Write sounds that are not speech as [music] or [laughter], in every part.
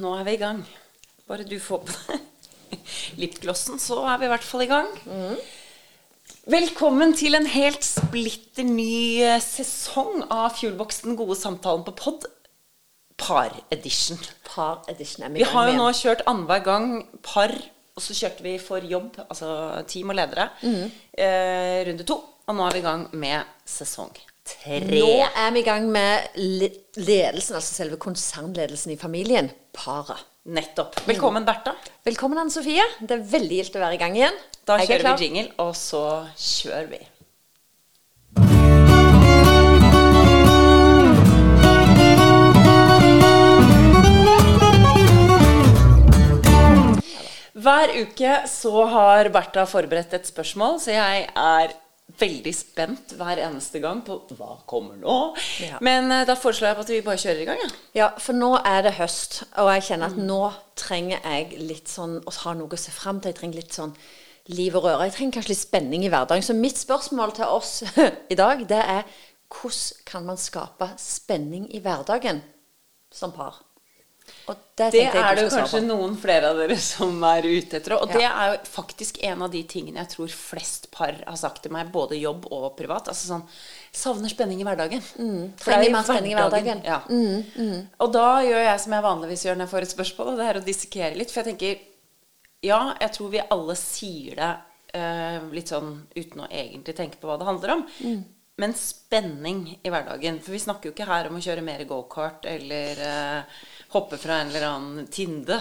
nå er vi i gang. Bare du får på deg [laughs] lipglossen, så er vi i hvert fall i gang. Velkommen til en helt splitter ny eh, sesong av Fuelbox Den gode samtalen på pod. Par-edition. Par edition er vi, Vi har jo nå kjørt annenhver gang par, og så kjørte vi for jobb, altså team og ledere, mm. eh, runde to. Og nå er vi i gang med sesong tre. Nå er vi i gang med ledelsen, altså selve konsernledelsen i familien. Paret. Nettopp. Velkommen, Bertha. Velkommen, Anne Sofie. Det er veldig gildt å være i gang igjen. Da Jeg er kjører vi jingle, og så kjører vi. Hver uke så har Bertha forberedt et spørsmål, så jeg er veldig spent hver eneste gang på hva kommer nå. Ja. Men eh, da foreslår jeg at vi bare kjører i gang. Ja. Ja, for nå er det høst, og jeg kjenner at nå trenger jeg litt sånn å ha noe å se fram til. Jeg trenger litt sånn liv og røre. Jeg trenger kanskje litt spenning i hverdagen. Så mitt spørsmål til oss [laughs] i dag, det er hvordan kan man skape spenning i hverdagen som par? Det tenkte er det svare kanskje noen flere av dere som er ute etter. Og Ja. det er jo faktisk en av de tingene jeg tror flest par har sagt til meg, både jobb og privat. Altså sånn Savner spenning i hverdagen. Det er Mm. trenger mer spenning i hverdagen. Mm, mm. Og da gjør jeg som jeg vanligvis gjør når jeg får et spørsmål, og det er å dissekere litt. For jeg tenker Ja, jeg tror vi alle sier det eh, litt sånn uten å egentlig tenke på hva det handler om. Mm. Men spenning i hverdagen. For vi snakker jo ikke her om å kjøre mer gokart eller uh, hoppe fra en eller annen tinde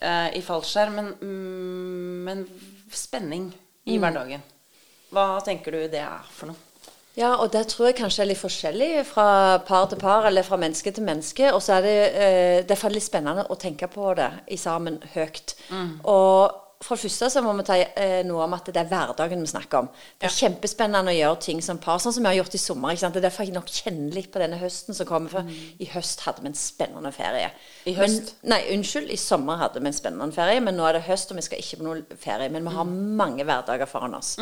eh, i fallskjerm. Men, mm, men spenning Mm. i hverdagen. Hva tenker du det er for noe? Ja, og det tror jeg kanskje er litt forskjellig fra par til par, eller fra menneske til menneske. Og så er det, uh, det er litt spennende å tenke på det i sammen høyt. Og for det første så må vi ta eh, noe om at det er hverdagen vi snakker om. Det er kjempespennende å gjøre ting som par, sånn som vi har gjort i sommer. ikke sant? Det er derfor jeg nok kjenner litt på denne høsten som kommer. For i høst hadde vi en spennende ferie. I høst? Men, nei, unnskyld. I sommer hadde vi en spennende ferie, men nå er det høst, og vi skal ikke på noen ferie. Men vi har mange hverdager foran oss.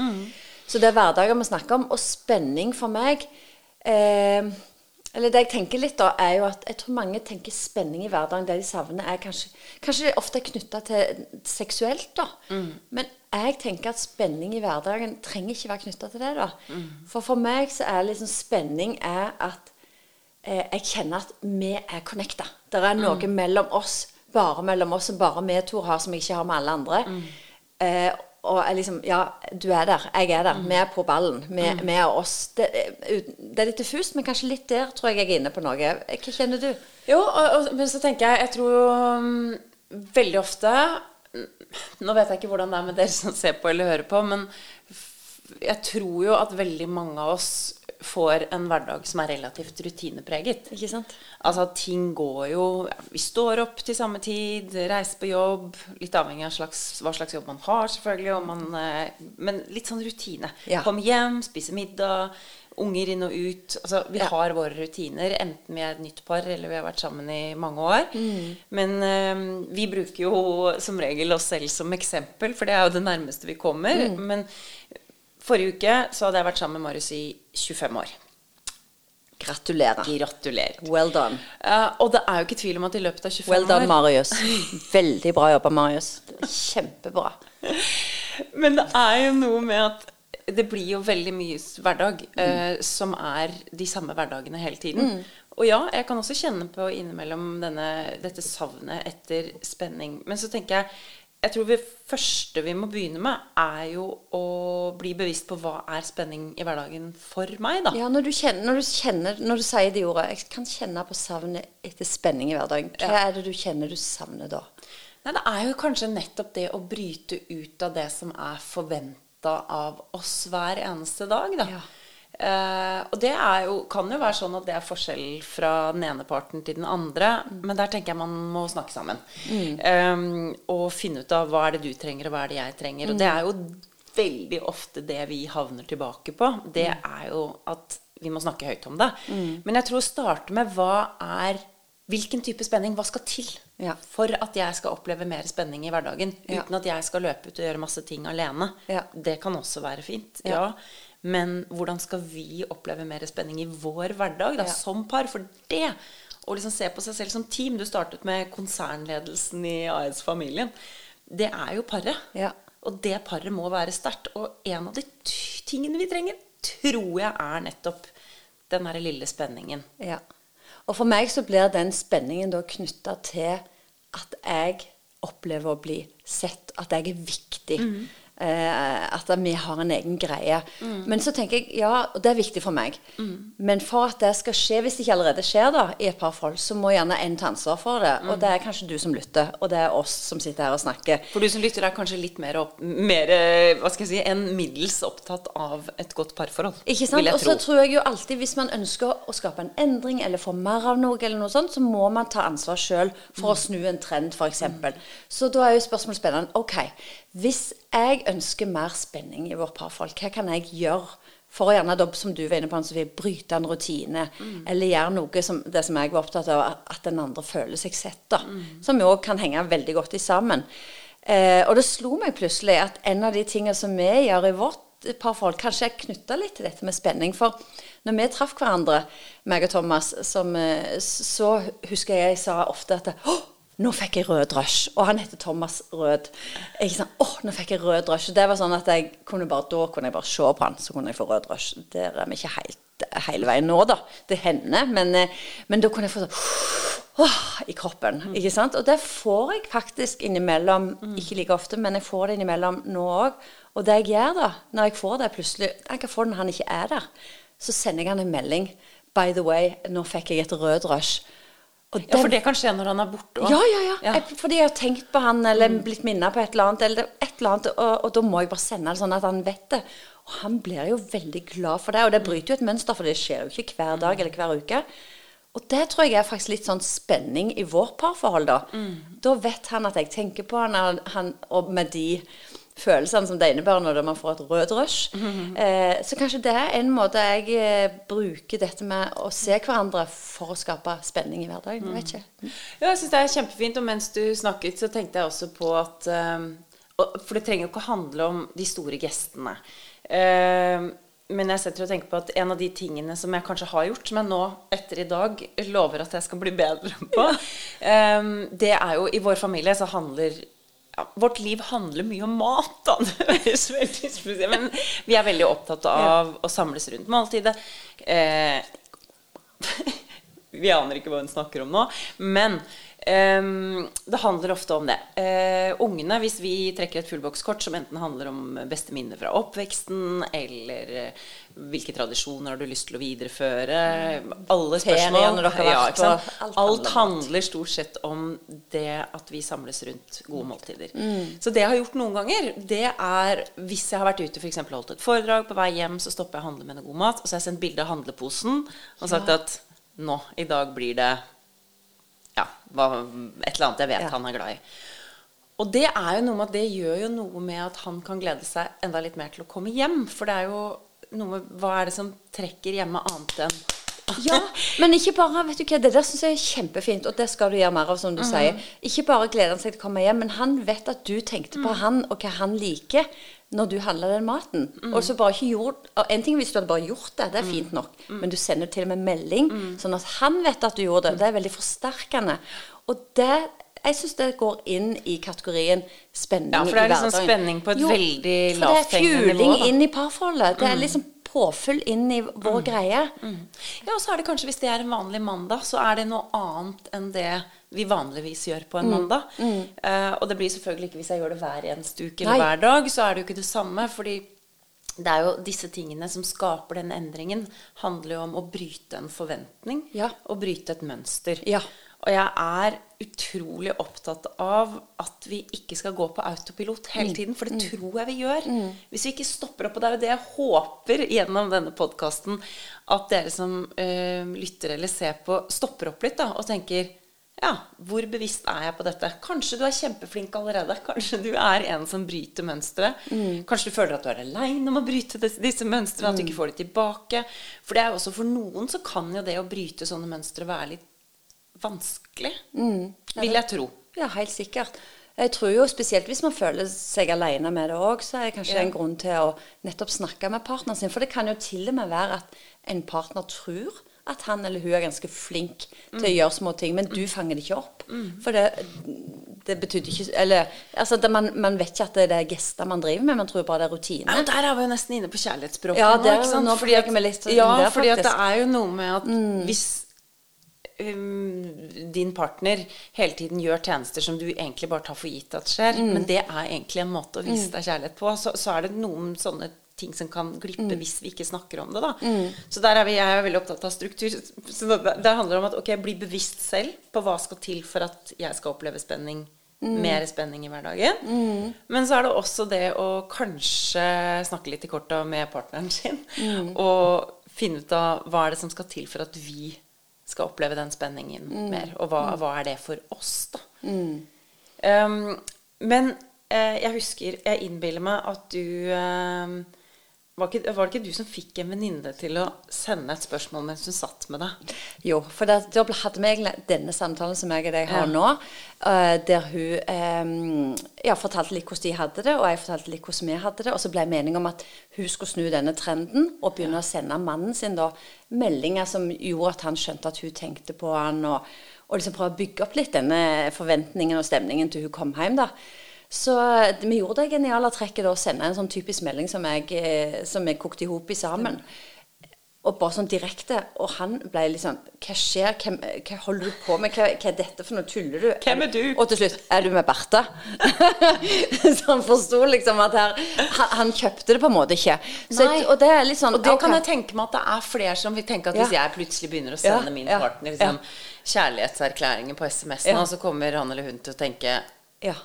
Så det er hverdager vi snakker om. Og spenning for meg eh, Eller det jeg tenker litt, da, er jo at jeg tror mange tenker spenning i hverdagen. Det de savner, er kanskje Kanskje det ofte er knytta til seksuelt, da. Men jeg tenker at spenning i hverdagen trenger ikke være knytta til det, da. For for meg så er liksom spenning er at eh, jeg kjenner at vi er connecta. Det er noe mellom oss, bare mellom oss, som bare vi to har, som jeg ikke har med alle andre. Eh, og liksom Ja, du er der. Jeg er der. Vi er på ballen. Vi, vi er oss. Det, det er litt diffust, men kanskje litt der tror jeg jeg er inne på noe. Hva kjenner du? Jo, og, og, men så tenker jeg Jeg tror mm, veldig ofte mm, Nå vet jeg ikke hvordan det er med dere som ser på eller hører på, men jeg tror jo at veldig mange av oss får en hverdag som er relativt rutinepreget. Ikke sant? Altså ting går jo ja, Vi står opp til samme tid, reiser på jobb. Litt avhengig av slags, hva slags jobb man har, selvfølgelig. Man, eh, men litt sånn rutine. Ja. Komme hjem, spise middag, unger inn og ut. Altså, vi Ja. har våre rutiner, enten vi er et nytt par eller vi har vært sammen i mange år. Mm. Men eh, vi bruker jo som regel oss selv som eksempel, for det er jo det nærmeste vi kommer. Mm. Men forrige uke så hadde jeg vært sammen med Marius i 25 år. Gratulerer. Gratulerer. Well done. Uh, og det er jo ikke tvil om at i løpet av 25 Well done, år Marius. [laughs] Veldig bra jobba, Marius. Kjempebra. Men det er jo noe med at det blir jo veldig mye hverdag hverdag mm. som er de samme hverdagene hele tiden. Og ja, jeg kan også kjenne på innimellom denne, dette savnet etter spenning. Men så tenker jeg jeg tror det første vi må begynne med, er jo å bli bevisst på hva er spenning i hverdagen for meg, da. Ja, når du, kjenner, når, du kjenner, når du sier de ordene Jeg kan kjenne på savnet etter spenning i hverdagen. Hva er det du kjenner du savner da? Nei, det er jo kanskje nettopp det å bryte ut av det som er forventa av oss hver eneste dag, da. Ja. Eh, og det jo, kan jo være sånn at det er forskjell fra den ene parten til den andre, men der tenker jeg man må snakke sammen. Eh, og finne ut av hva er det du trenger, og hva er det jeg trenger. Og det er jo veldig ofte det vi havner tilbake på. Det er jo at vi må snakke høyt om det. Men jeg tror å starte med hva er Hvilken type spenning? Hva skal til Ja. for at jeg skal oppleve mer spenning i hverdagen? Ja. Uten at jeg skal løpe ut og gjøre masse ting alene. Ja. Det kan også være fint. Ja. Men hvordan skal vi oppleve mer spenning i vår hverdag da, som par? For det å liksom se på seg selv som team. Du startet med konsernledelsen i AS-familien. Det er jo paret. Ja. Og det paret må være sterkt. Og en av de tingene vi trenger, tror jeg er nettopp den derre lille spenningen. Ja. Og for meg så blir den spenningen da knytta til at jeg opplever å bli sett, at jeg er viktig. Mm. Eh, at vi har en egen greie. Mm. Men så tenker jeg ja, og det er viktig for meg. Mm. Men for at det skal skje, hvis det ikke allerede skjer da, i et par forhold, så må gjerne en ta ansvar for det. Og det er kanskje du som lytter, og det er oss som sitter her og snakker. For du som lytter er kanskje litt mer, opp, mer eh, hva skal jeg si, enn middels opptatt av et godt parforhold. Ikke sant. Og så tror jeg jo alltid, hvis man ønsker å skape en endring eller få mer av noe, eller noe sånt, så må man ta ansvar sjøl for mm. å snu en trend, f.eks. Mm. Så da er jo spørsmålet spennende. Ok, hvis jeg ønsker mer spenning i vårt parforhold, hva kan jeg gjøre for å gjerne, som du var inne på, Sofie, bryte en rutine, mm. eller gjøre noe som det som jeg var opptatt av, at den andre føler seg sett, da. Mm. Som jo kan henge veldig godt i sammen. Eh, og det slo meg plutselig at en av de tingene som vi gjør i vårt parforhold, kanskje er knytta litt til dette med spenning. For når vi traff hverandre, meg og Thomas, som, eh, så husker jeg jeg sa ofte at oh, nå fikk jeg rød drøsj. Og han heter Thomas Rød. Jeg sånn, åh, nå fikk jeg rød drøsj. Det var sånn at jeg kunne bare, Da kunne jeg bare se på han, så kunne jeg få rød drøsj. Der er vi ikke helt, hele veien nå, da. Det hender. Men, eh, men da kunne jeg få sånn åh, i kroppen. Mm. ikke sant? Og det får jeg faktisk innimellom. Mm. Ikke like ofte, men jeg får det innimellom nå òg. Og det jeg gjør da, når jeg får det plutselig Jeg kan få det når han ikke er der. Så sender jeg han en melding. By the way, nå fikk jeg et rød rush. Den, ja, For det kan skje når han er borte òg? Ja, ja, ja, ja. Jeg, fordi jeg har tenkt på han eller blitt minnet på et eller annet. Eller et eller annet og, og, da må jeg bare sende det sånn at han vet det. Og han blir jo veldig glad for det. Og det bryter jo et mønster, for det skjer jo ikke hver dag eller hver uke. Og det tror jeg er faktisk litt sånn spenning i vårt parforhold, da. Mm. Da vet han at jeg tenker på han, han og med de følelsene som det innebærer når man får et rød rush. Mm -hmm. eh, så kanskje det er en måte jeg eh, bruker dette med å se hverandre for å skape spenning i hverdagen. Jeg vet ikke. Mm. Ja, jeg syns det er kjempefint. Og mens du snakket, så tenkte jeg også på at um, For det trenger jo ikke å handle om de store gestene. Uh, men jeg setter og tenker på at en av de tingene som jeg kanskje har gjort, som jeg nå etter i dag lover at jeg skal bli bedre på, [laughs] um, det er jo I vår familie så handler ja, Vårt liv handler mye om mat, da. [laughs] Men vi er veldig opptatt av å samles rundt måltidet. Eh, [laughs] vi aner ikke hva hun snakker om nå. Men Um, det handler ofte om det. Uh, ungene, hvis vi trekker et fullbokskort som enten handler om beste minner fra oppveksten, eller uh, hvilke tradisjoner har du lyst til å videreføre Alle spørsmål. Ja, alt, alt handler stort sett om det at vi samles rundt gode måltider. Mm. Så det jeg har gjort noen ganger, det er hvis jeg har vært ute f.eks. holdt et foredrag, på vei hjem, så stopper jeg og handler med noe god mat, og så har jeg sendt bilde av handleposen og sagt ja. at nå, i dag blir det ja, et eller annet jeg vet ja. han er glad i. Og det er jo noe med at det gjør jo noe med at han kan glede seg enda litt mer til å komme hjem. For det er jo noe med Hva er det som trekker hjemme annet enn ja, men ikke bare vet du hva, Det der syns jeg er kjempefint, og det skal du gjøre mer av, som du mm. sier. Ikke bare gleder han seg til å komme hjem, men han vet at du tenkte på mm. han og hva han liker når du handler den maten. Mm. Og så bare ikke gjort En ting hvis du hadde bare gjort det, det er fint nok, mm. men du sender til og med melding, mm. sånn at han vet at du gjorde det. Det er veldig forsterkende. Og det jeg syns det går inn i kategorien spenning i hverdagen. Ja, for det er liksom spenning på et jo, veldig lavthengende nivå. Det er fjuling inn i parforholdet. Det er mm. liksom påfyll inn i vår mm. greie. Mm. Ja, og så er det kanskje, hvis det er en vanlig mandag, så er det noe annet enn det vi vanligvis gjør på en mm. mandag. Uh, og det blir selvfølgelig ikke hvis jeg gjør det hver eneste uke eller Nei. hver dag, så er det jo ikke det samme. fordi det er jo disse tingene som skaper den endringen, handler jo om å bryte en forventning ja. og bryte et mønster. Ja. Og jeg er utrolig opptatt av at vi ikke skal gå på autopilot hele mm. tiden. For det mm. tror jeg vi gjør. Mm. Hvis vi ikke stopper opp. Og det er jo det jeg håper gjennom denne podkasten, at dere som øh, lytter eller ser på, stopper opp litt da, og tenker ja, hvor bevisst er jeg på dette? Kanskje du er kjempeflink allerede. Kanskje du er en som bryter mønsteret. Mm. Kanskje du føler at du er aleine om å bryte disse, mønstrene, at du ikke får det tilbake. For det er også for noen så kan jo det å bryte sånne mønstre være litt vanskelig. Mm. Vil jeg tro. Ja, helt sikkert. Jeg tror jo spesielt hvis man føler seg alene med det òg, så er det kanskje ja. en grunn til å nettopp snakke med partneren sin. For det kan jo til og med være at en partner tror at han eller hun er ganske flink til å gjøre små ting, men du fanger det ikke opp. For det, det betydde ikke Eller altså, det, man, man vet ikke at det er gester man driver med, man tror bare det er rutine. Ja, og der er vi jo nesten inne på kjærlighetsspråket Ja, nå. det er ikke sant? Fordi at, ja, fordi at det. Mm. er jo noe med at hvis um, din partner hele tiden gjør tjenester som du egentlig bare tar for gitt at skjer, Mm. men det er egentlig en måte å vise deg kjærlighet på, så, så er det noen sånne ting som kan glippe Mm. hvis vi ikke snakker om det. da. Så der er vi, jeg er veldig opptatt av struktur. Så det, det handler om at ok, bli bevisst selv på hva skal til for at jeg skal oppleve spenning. Mer spenning i hverdagen. Men så er det også det å kanskje snakke litt i korta med partneren sin. Og finne ut av hva er det som skal til for at vi skal oppleve den spenningen mer. Og hva, hva er det for oss, da. Um, men eh, jeg husker Jeg innbiller meg at du eh, var, ikke, var det ikke du som fikk en venninne til å sende et spørsmål mens hun satt med deg? Jo, for da, da hadde vi egentlig denne samtalen som jeg og deg har Ja. nå, uh, der hun um, ja, fortalte litt hvordan de hadde det, og jeg fortalte litt hvordan vi hadde det. Og så ble meningen om at hun skulle snu denne trenden og begynne å sende mannen sin da meldinger som gjorde at han skjønte at hun tenkte på han, og, og liksom prøve å bygge opp litt denne forventningen og stemningen til hun kom hjem. da. Så eh, vi gjorde det geniale trekket da å sende en sånn typisk melding som jeg, eh, som jeg kokte i hop i sammen. Og bare sånn direkte. Og han ble liksom Hva skjer? Hvem, hva holder du på med? Hva, hva er dette for noe? Tuller du? Hvem er du? Og til slutt Er du med Bertha? [laughs] så han forsto liksom at her han, han kjøpte det på en måte ikke. Så, Nei. og det er litt sånn Og det okay. kan jeg tenke meg at det er flere som vil tenke at hvis Ja. jeg plutselig begynner å sende Ja, min partner liksom, kjærlighetserklæringer på SMS-en, Ja. og så kommer han eller hun til å tenke ja.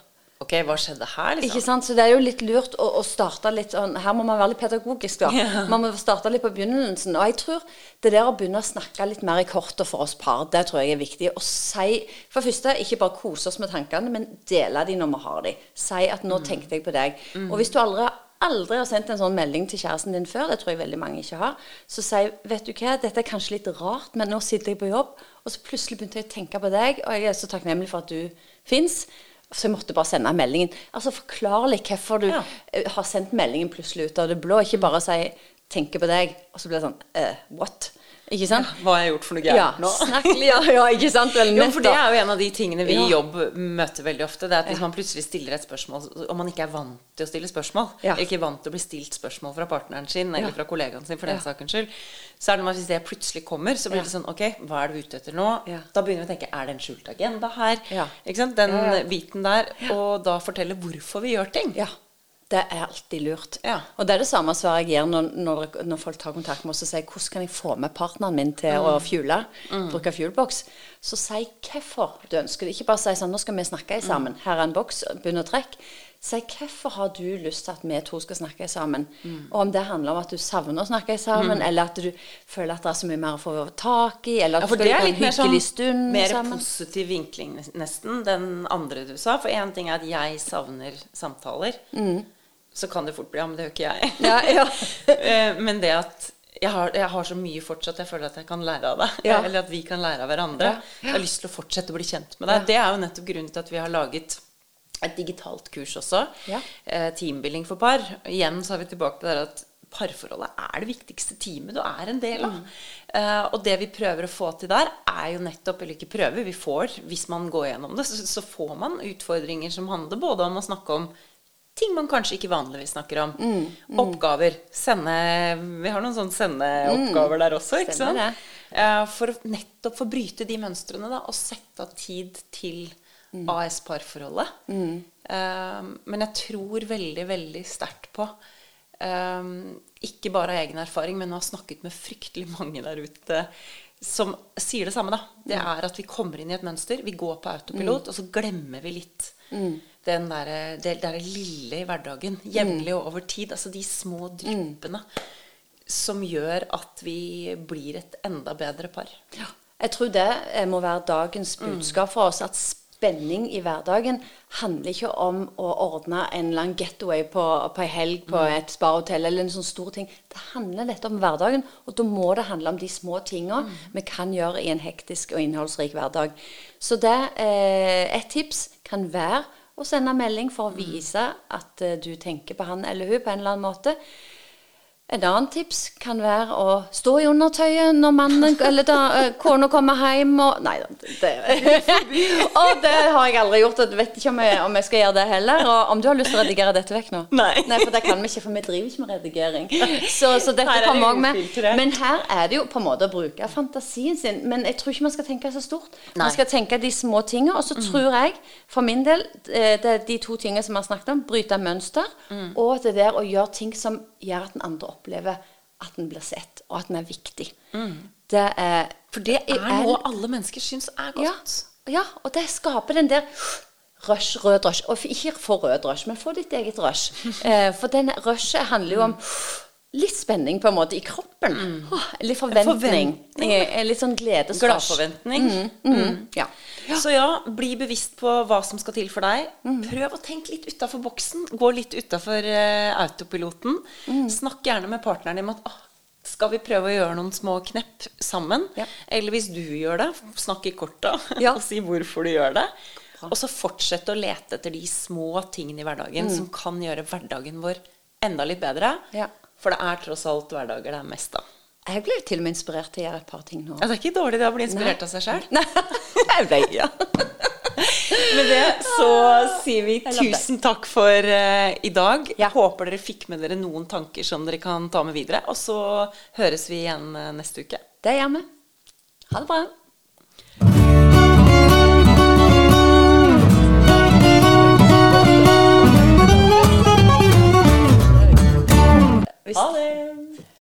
Ok, hva skjedde her, liksom? Ikke sant? Så det er jo litt lurt å, å starte litt sånn Her må man være litt pedagogisk, da. Ja. Man må starte litt på begynnelsen. Og jeg tror det der å begynne å snakke litt mer i kortet for oss par, det tror jeg er viktig. Å si For det første, ikke bare kose oss med tankene, men dele de når vi har de. Si at 'nå tenkte jeg på deg'. Og hvis du aldri Aldri har sendt en sånn melding til kjæresten din før, det tror jeg veldig mange ikke har, så si 'Vet du hva, dette er kanskje litt rart, men nå sitter jeg på jobb', og så plutselig begynte jeg å tenke på deg, og jeg er så takknemlig for at du fins. Så jeg måtte bare sende meldingen. Altså Forklar litt hvorfor du Ja. eh, har sendt meldingen plutselig ut av det blå. Ikke bare si 'tenker på deg', og så blir det sånn uh, 'what?' Ikke sant? Hva har jeg gjort for noe Ja, nå? snakk ja, ja, ikke sant? Vel, Jo, for det er jo en av de tingene vi i Ja. jobb møter veldig ofte. Det er at Hvis man plutselig stiller et spørsmål, og man ikke er vant til å stille spørsmål, Ja. eller ikke er vant til å bli stilt spørsmål fra partneren sin eller Ja. fra kollegaen sin, for den Ja. sakens skyld, så er det når hvis det plutselig kommer, så blir det sånn Ok, hva er du ute etter nå? Ja. Da begynner vi å tenke Er det en skjult agenda her? Ja. Ikke sant? Den Ja, ja. biten der. Og da fortelle hvorfor vi gjør ting. Ja. Det er alltid lurt. Ja. Og det er det samme svaret jeg gir når, når, når folk tar kontakt med oss og sier 'Hvordan kan jeg få med partneren min til Mm. å fuele?' Bruke fuelboks. Så si hvorfor du ønsker det. Ikke bare si sånn 'Nå skal vi snakke sammen. Mm. Her er en boks. Begynn å trekke'. Si hvorfor har du lyst til at vi to skal snakke sammen? Mm. Og om det handler om at du savner å snakke sammen, eller at du føler at det er så mye mer å få tak i, eller at Ja, for du er ha en mer hyggelig sånn stund mer sammen. positiv vinkling nesten, den andre du sa. For én ting er at jeg savner samtaler. Så kan det fort bli ja, men det gjør ikke jeg. Mm. Ja, ja. [laughs] Eh, men det at jeg har, jeg har så mye fortsatt jeg føler at jeg kan lære av deg. Ja. [laughs] Eller at vi kan lære av hverandre. Jeg har lyst til å fortsette å bli kjent med deg. Det er jo nettopp grunnen til at vi har laget et digitalt kurs også. Ja. Eh, teambuilding for par. Igjen så er vi tilbake på det at parforholdet er det viktigste teamet du er en del av. Eh, og det vi prøver å få til der, er jo nettopp Eller ikke prøver, vi får, hvis man går gjennom det, så, så får man utfordringer som handler både om å snakke om ting man kanskje ikke vanligvis snakker om. Oppgaver. Sende Vi har noen sånne sendeoppgaver der også, ikke sant? Det. Eh, For å nettopp bryte de mønstrene da, og sette av tid til AS-parforholdet. Uh, men jeg tror veldig, veldig sterkt på eh, ikke bare av egen erfaring, men å ha snakket med fryktelig mange der ute som sier det samme. da. Det er at vi kommer inn i et mønster, vi går på autopilot, og så glemmer vi litt den der, det det lille i hverdagen. Jevnlig og over tid. Altså de små dryppene som gjør at vi blir et enda bedre par. Ja. Jeg tror det eh, må være dagens budskap for oss. At spenning i hverdagen handler ikke om å ordne en lang getaway på, på ei helg på et sparehotell eller en sånn stor ting. Det handler dette om hverdagen, og da må det handle om de små tinga vi kan gjøre i en hektisk og innholdsrik hverdag. Så det, eh, et tips kan være å sende melding for å vise at eh, du tenker på han eller hun på en eller annen måte. Et annet tips kan være å stå i undertøyet når mannen eller da, kona kommer hjem og Nei da. Det, og det har jeg aldri gjort, og vet ikke om jeg, om jeg skal gjøre det heller. Og om du har lyst til å redigere dette vekk nå? Nei. nei for det kan vi ikke, for vi driver ikke med redigering. Så, så dette er det kommer òg med. Men her er det jo på en måte å bruke fantasien sin. Men jeg tror ikke man skal tenke så stort. Nei. Man skal tenke de små tingene. Og så tror jeg, for min del, det er de to tingene som vi har snakket om, bryte mønster, og det der å gjøre ting som gjør at den andre opplever at den blir sett, og at den er viktig. Det er For det er noe alle mennesker syns er godt. ja, og det skaper den der rush, rød rush. Og ikke for rød rush, men få ditt eget rush. [laughs] Eh, for den rushet handler jo om litt spenning på en måte i kroppen. Åh, litt forventning. Forventning. Eh, Litt sånn gledesrush. Gladforventning. Mm, ja. Så ja, bli bevisst på hva som skal til for deg. Mm. Prøv å tenke litt utafor boksen. Gå litt utafor autopiloten. Mm. Snakk gjerne med partneren din om at ah, skal vi prøve å gjøre noen små knepp sammen? Ja. Eller hvis du gjør det, snakk i korta Ja. og [laughs] si hvorfor du gjør det. Og så fortsette å lete etter de små tingene i hverdagen som kan gjøre hverdagen vår enda litt bedre. Mm. Ja. For det er tross alt hverdager det er mest av. Jeg ble til og med inspirert til å gjøre et par ting nå. Ja, det er ikke dårlig det å bli inspirert av seg sjøl. [laughs] [laughs] Jeg ble, ja. Med det så sier vi tusen takk for uh, i dag. Jeg håper dere fikk med dere noen tanker som dere kan ta med videre. Og så høres vi igjen eh, neste uke. Det gjør vi. Ha det bra. Ha det.